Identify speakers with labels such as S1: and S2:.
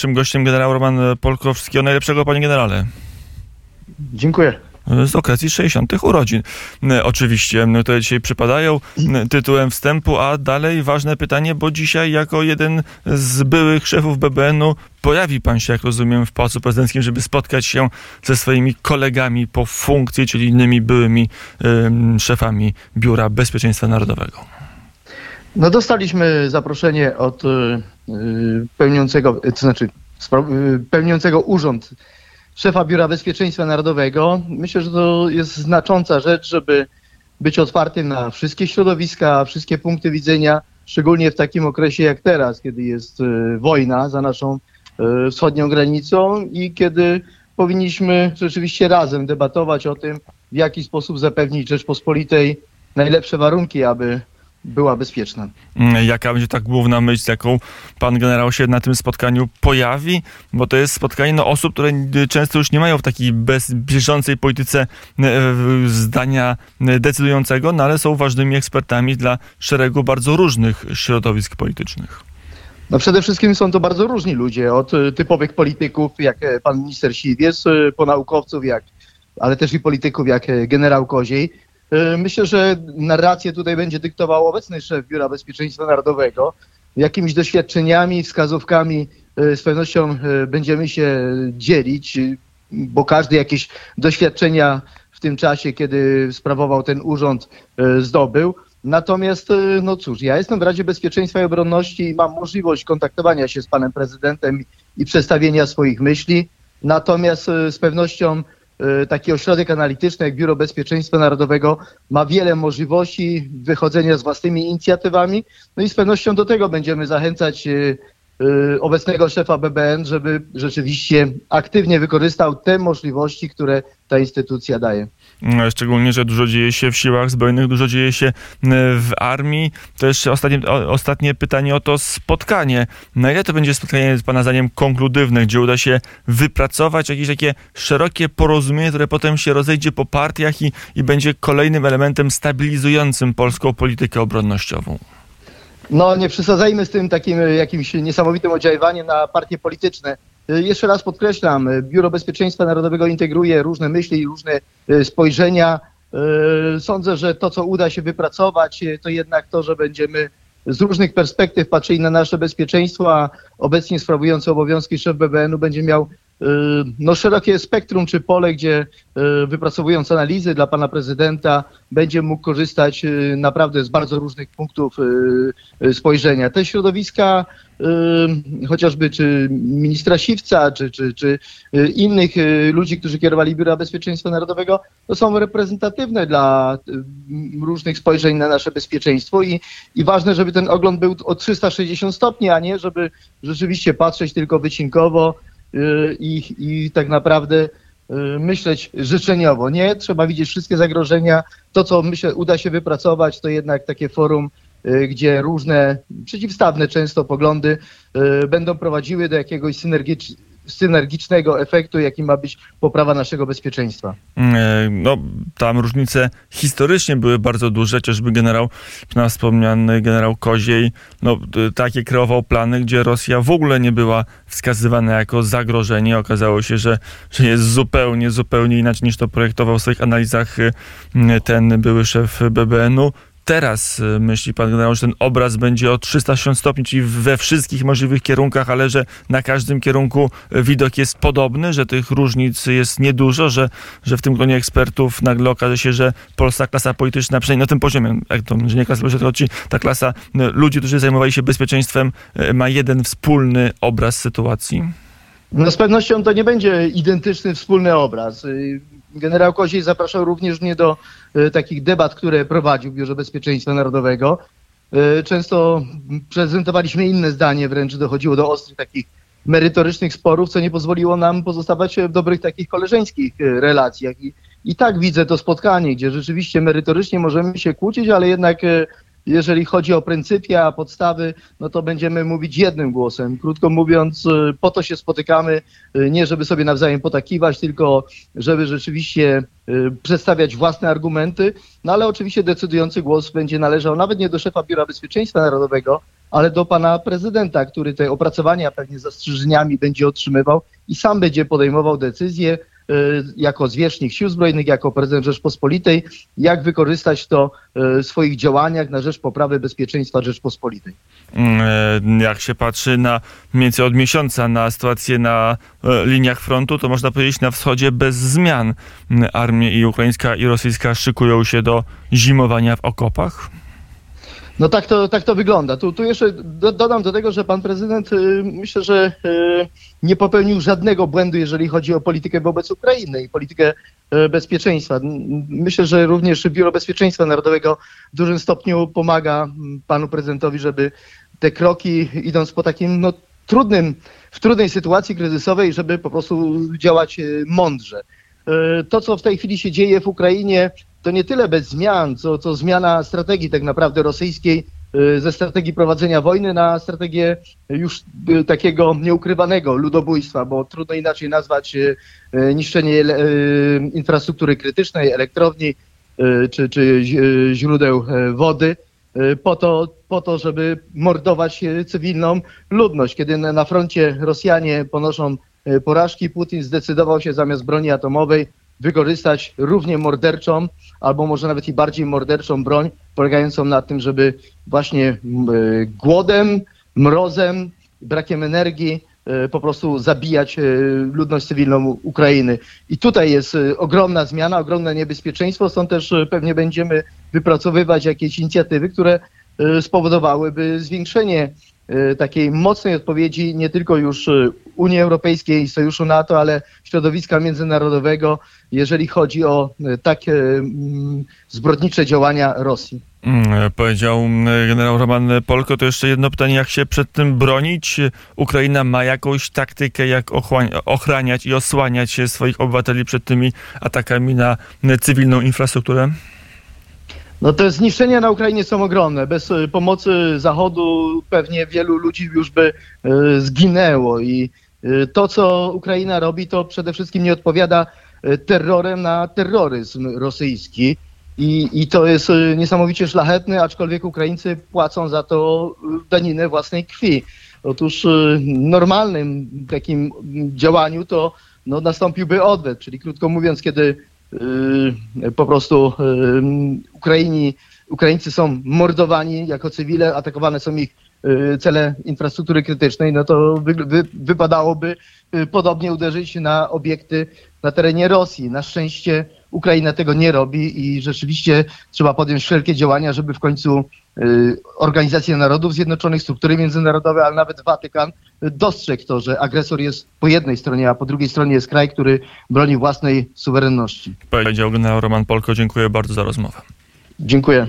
S1: Naszym gościem generał Roman Polkowski. O najlepszego, panie generale.
S2: Dziękuję.
S1: Z okazji 60. urodzin. E, Oczywiście, to dzisiaj przypadają tytułem wstępu, a dalej ważne pytanie, bo dzisiaj jako jeden z byłych szefów BBN-u pojawi pan się, jak rozumiem, w Pałacu Prezydenckim, żeby spotkać się ze swoimi kolegami po funkcji, czyli innymi byłymi em, szefami Biura Bezpieczeństwa Narodowego.
S2: No dostaliśmy zaproszenie od y, y, pełniącego, to znaczy y, pełniącego urząd szefa Biura Bezpieczeństwa Narodowego. Myślę, że to jest znacząca rzecz, żeby być otwartym na wszystkie środowiska, wszystkie punkty widzenia, szczególnie w takim okresie jak teraz, kiedy jest y, wojna za naszą y, wschodnią granicą i kiedy powinniśmy rzeczywiście razem debatować o tym, w jaki sposób zapewnić Rzeczpospolitej najlepsze warunki, aby była bezpieczna.
S1: Mm, Jaka będzie ta główna myśl, jaką pan generał się na tym spotkaniu pojawi? Bo to jest spotkanie no, osób, które często już nie mają w takiej bez, bieżącej polityce y, zdania y, decydującego, no ale są ważnymi ekspertami dla szeregu bardzo różnych środowisk politycznych.
S2: No przede wszystkim są to bardzo różni ludzie, od y, typowych polityków jak e, pan minister Siwiec, po naukowców, jak, ale też i polityków jak e, generał Koziej. Y, Myślę, że narrację tutaj będzie dyktował obecny szef Biura Bezpieczeństwa Narodowego. Jakimiś doświadczeniami, wskazówkami y, z pewnością y, będziemy się dzielić, bo każdy jakieś doświadczenia w tym czasie, kiedy sprawował ten urząd, zdobył. Natomiast, no cóż, ja jestem w Radzie Bezpieczeństwa i Obronności i mam możliwość kontaktowania się z panem prezydentem i przedstawienia swoich myśli. Natomiast z pewnością taki ośrodek analityczny jak Biuro Bezpieczeństwa Narodowego ma wiele możliwości wychodzenia z własnymi inicjatywami. No i z pewnością do tego będziemy zachęcać y, y, obecnego szefa BBN, żeby rzeczywiście aktywnie wykorzystał te możliwości, które ta instytucja daje.
S1: Mm, Szczególnie, że dużo dzieje się w siłach zbrojnych, dużo dzieje się y, w armii. Jeszcze ostatnie, ostatnie pytanie o to spotkanie. Na ile to będzie spotkanie, pana zdaniem, konkludywne, gdzie uda się wypracować jakieś takie szerokie porozumienie, które potem się rozejdzie po partiach i, i będzie kolejnym elementem stabilizującym polską politykę obronnościową?
S2: No nie przesadzajmy z tym takim jakimś niesamowitym oddziaływaniem na partie polityczne. Y, Jeszcze raz podkreślam, y, Biuro Bezpieczeństwa Narodowego integruje różne myśli i różne y, spojrzenia. Sądzę, że to, co uda się wypracować, to jednak to, że będziemy z różnych perspektyw patrzyli na nasze bezpieczeństwo, a obecnie sprawujący obowiązki szef BBN-u będzie miał no, szerokie spektrum czy pole, gdzie y, wypracowując analizy dla pana prezydenta będzie mógł korzystać y, naprawdę z bardzo różnych punktów y, y, spojrzenia. Te środowiska, y, chociażby czy ministra Siwca, czy, czy, czy y, innych y, ludzi, którzy kierowali Biura Bezpieczeństwa Narodowego, to są reprezentatywne dla y, różnych spojrzeń na nasze bezpieczeństwo i, i ważne, żeby ten ogląd był o 360 stopni, a nie żeby rzeczywiście patrzeć tylko wycinkowo y, i, i tak naprawdę y, myśleć życzeniowo. Nie, trzeba widzieć wszystkie zagrożenia. To, co myślę, uda się wypracować, to jednak takie forum, y, gdzie różne przeciwstawne często poglądy y, będą prowadziły do jakiegoś synergicz- synergicznego efektu, jakim ma być poprawa naszego bezpieczeństwa.
S1: E, No, tam różnice historycznie były bardzo duże, chociażby generał, na wspomniany generał Koziej, no, takie kreował plany, gdzie Rosja w ogóle nie była wskazywana jako zagrożenie. Okazało się, że, że jest zupełnie, zupełnie inaczej niż to projektował w swoich analizach y, ten były szef BBN-u. Teraz y, myśli pan generał, że ten obraz będzie o 360 stopni, czyli we wszystkich możliwych kierunkach, ale że na każdym kierunku y, widok jest podobny, że tych różnic jest niedużo, że, że w tym gronie ekspertów nagle okaże się, że polska klasa polityczna, przynajmniej na tym poziomie, jak to, że nie klasa polityczna, tylko ta klasa y, ludzi, którzy zajmowali się bezpieczeństwem, ma jeden wspólny obraz sytuacji.
S2: No z pewnością to nie będzie identyczny wspólny obraz. Generał Koziej zapraszał również mnie do y, takich debat, które prowadził w Biurze Bezpieczeństwa Narodowego. Y, Często prezentowaliśmy inne zdanie, wręcz dochodziło do ostrych takich merytorycznych sporów, co nie pozwoliło nam pozostawać w dobrych takich koleżeńskich y, relacjach. I, I tak widzę to spotkanie, gdzie rzeczywiście merytorycznie możemy się kłócić, ale jednak jeżeli chodzi o pryncypia, podstawy, no to będziemy mówić jednym głosem. Krótko mówiąc, y, po to się spotykamy, y, nie żeby sobie nawzajem potakiwać, tylko żeby rzeczywiście y, przedstawiać własne argumenty, no ale oczywiście decydujący głos będzie należał nawet nie do szefa Biura Bezpieczeństwa Narodowego, ale do pana prezydenta, który te opracowania pewnie zastrzeżeniami będzie otrzymywał i sam będzie podejmował decyzje jako zwierzchnik sił zbrojnych, jako prezydent Rzeczpospolitej, jak wykorzystać to y, w swoich działaniach na rzecz poprawy bezpieczeństwa Rzeczpospolitej.
S1: Mm, e, Jak się patrzy na mniej więcej od miesiąca na sytuację na e, liniach frontu, to można powiedzieć na wschodzie bez zmian Mm, armie i ukraińska i rosyjska szykują się do zimowania w okopach.
S2: No tak to, tak to wygląda. Tu, tu jeszcze do, dodam do tego, że pan prezydent y, myślę, że y, nie popełnił żadnego błędu, jeżeli chodzi o politykę wobec Ukrainy i politykę y, bezpieczeństwa. Myślę, że również Biuro Bezpieczeństwa Narodowego w dużym stopniu pomaga panu prezydentowi, żeby te kroki idąc po takim no, trudnym, w trudnej sytuacji kryzysowej, żeby po prostu działać y, mądrze. Y, To, co w tej chwili się dzieje w Ukrainie, to nie tyle bez zmian, co, co zmiana strategii tak naprawdę rosyjskiej y, ze strategii prowadzenia wojny na strategię już y, takiego nieukrywanego ludobójstwa, bo trudno inaczej nazwać y, y, niszczenie y, infrastruktury krytycznej, elektrowni y, czy, czy źródeł y, wody y, po to, po to, żeby mordować y, cywilną ludność. Kiedy na froncie Rosjanie ponoszą y, porażki, Putin zdecydował się zamiast broni atomowej wykorzystać równie morderczą, albo może nawet i bardziej morderczą broń, polegającą na tym, żeby właśnie y, głodem, mrozem, brakiem energii y, po prostu zabijać y, ludność cywilną Ukrainy. I tutaj jest ogromna zmiana, ogromne niebezpieczeństwo, stąd też pewnie będziemy wypracowywać jakieś inicjatywy, które spowodowałyby zwiększenie takiej mocnej odpowiedzi nie tylko już y, Unii Europejskiej, Sojuszu NATO, ale środowiska międzynarodowego, jeżeli chodzi o y, takie mm, zbrodnicze działania Rosji.
S1: Mm, Powiedział mm, generał Roman Polko. To jeszcze jedno pytanie, jak się przed tym bronić? Ukraina ma jakąś taktykę, jak ochraniać i osłaniać swoich obywateli przed tymi atakami na cywilną infrastrukturę?
S2: No te zniszczenia na Ukrainie są ogromne. Bez y, pomocy Zachodu pewnie wielu ludzi już by y, zginęło i y, to, co Ukraina robi, to przede wszystkim nie odpowiada terrorem na terroryzm rosyjski. I, I to jest niesamowicie szlachetne, aczkolwiek Ukraińcy płacą za to daninę własnej krwi. Otóż normalnym takim działaniu to no, nastąpiłby odwet, czyli krótko mówiąc, kiedy po prostu y, Ukraini, Ukraińcy są mordowani jako cywile, atakowane są ich y, cele infrastruktury krytycznej, no to wy, wy, wypadałoby y, podobnie uderzyć na obiekty na terenie Rosji. Na szczęście Ukraina tego nie robi i rzeczywiście trzeba podjąć wszelkie działania, żeby w końcu y, Organizacja Narodów Zjednoczonych, struktury międzynarodowe, ale nawet Watykan y, dostrzegł to, że agresor jest po jednej stronie, a po drugiej stronie jest kraj, który broni własnej suwerenności.
S1: Powiedział generał Roman Polko. Dziękuję bardzo za rozmowę.
S2: Dziękuję.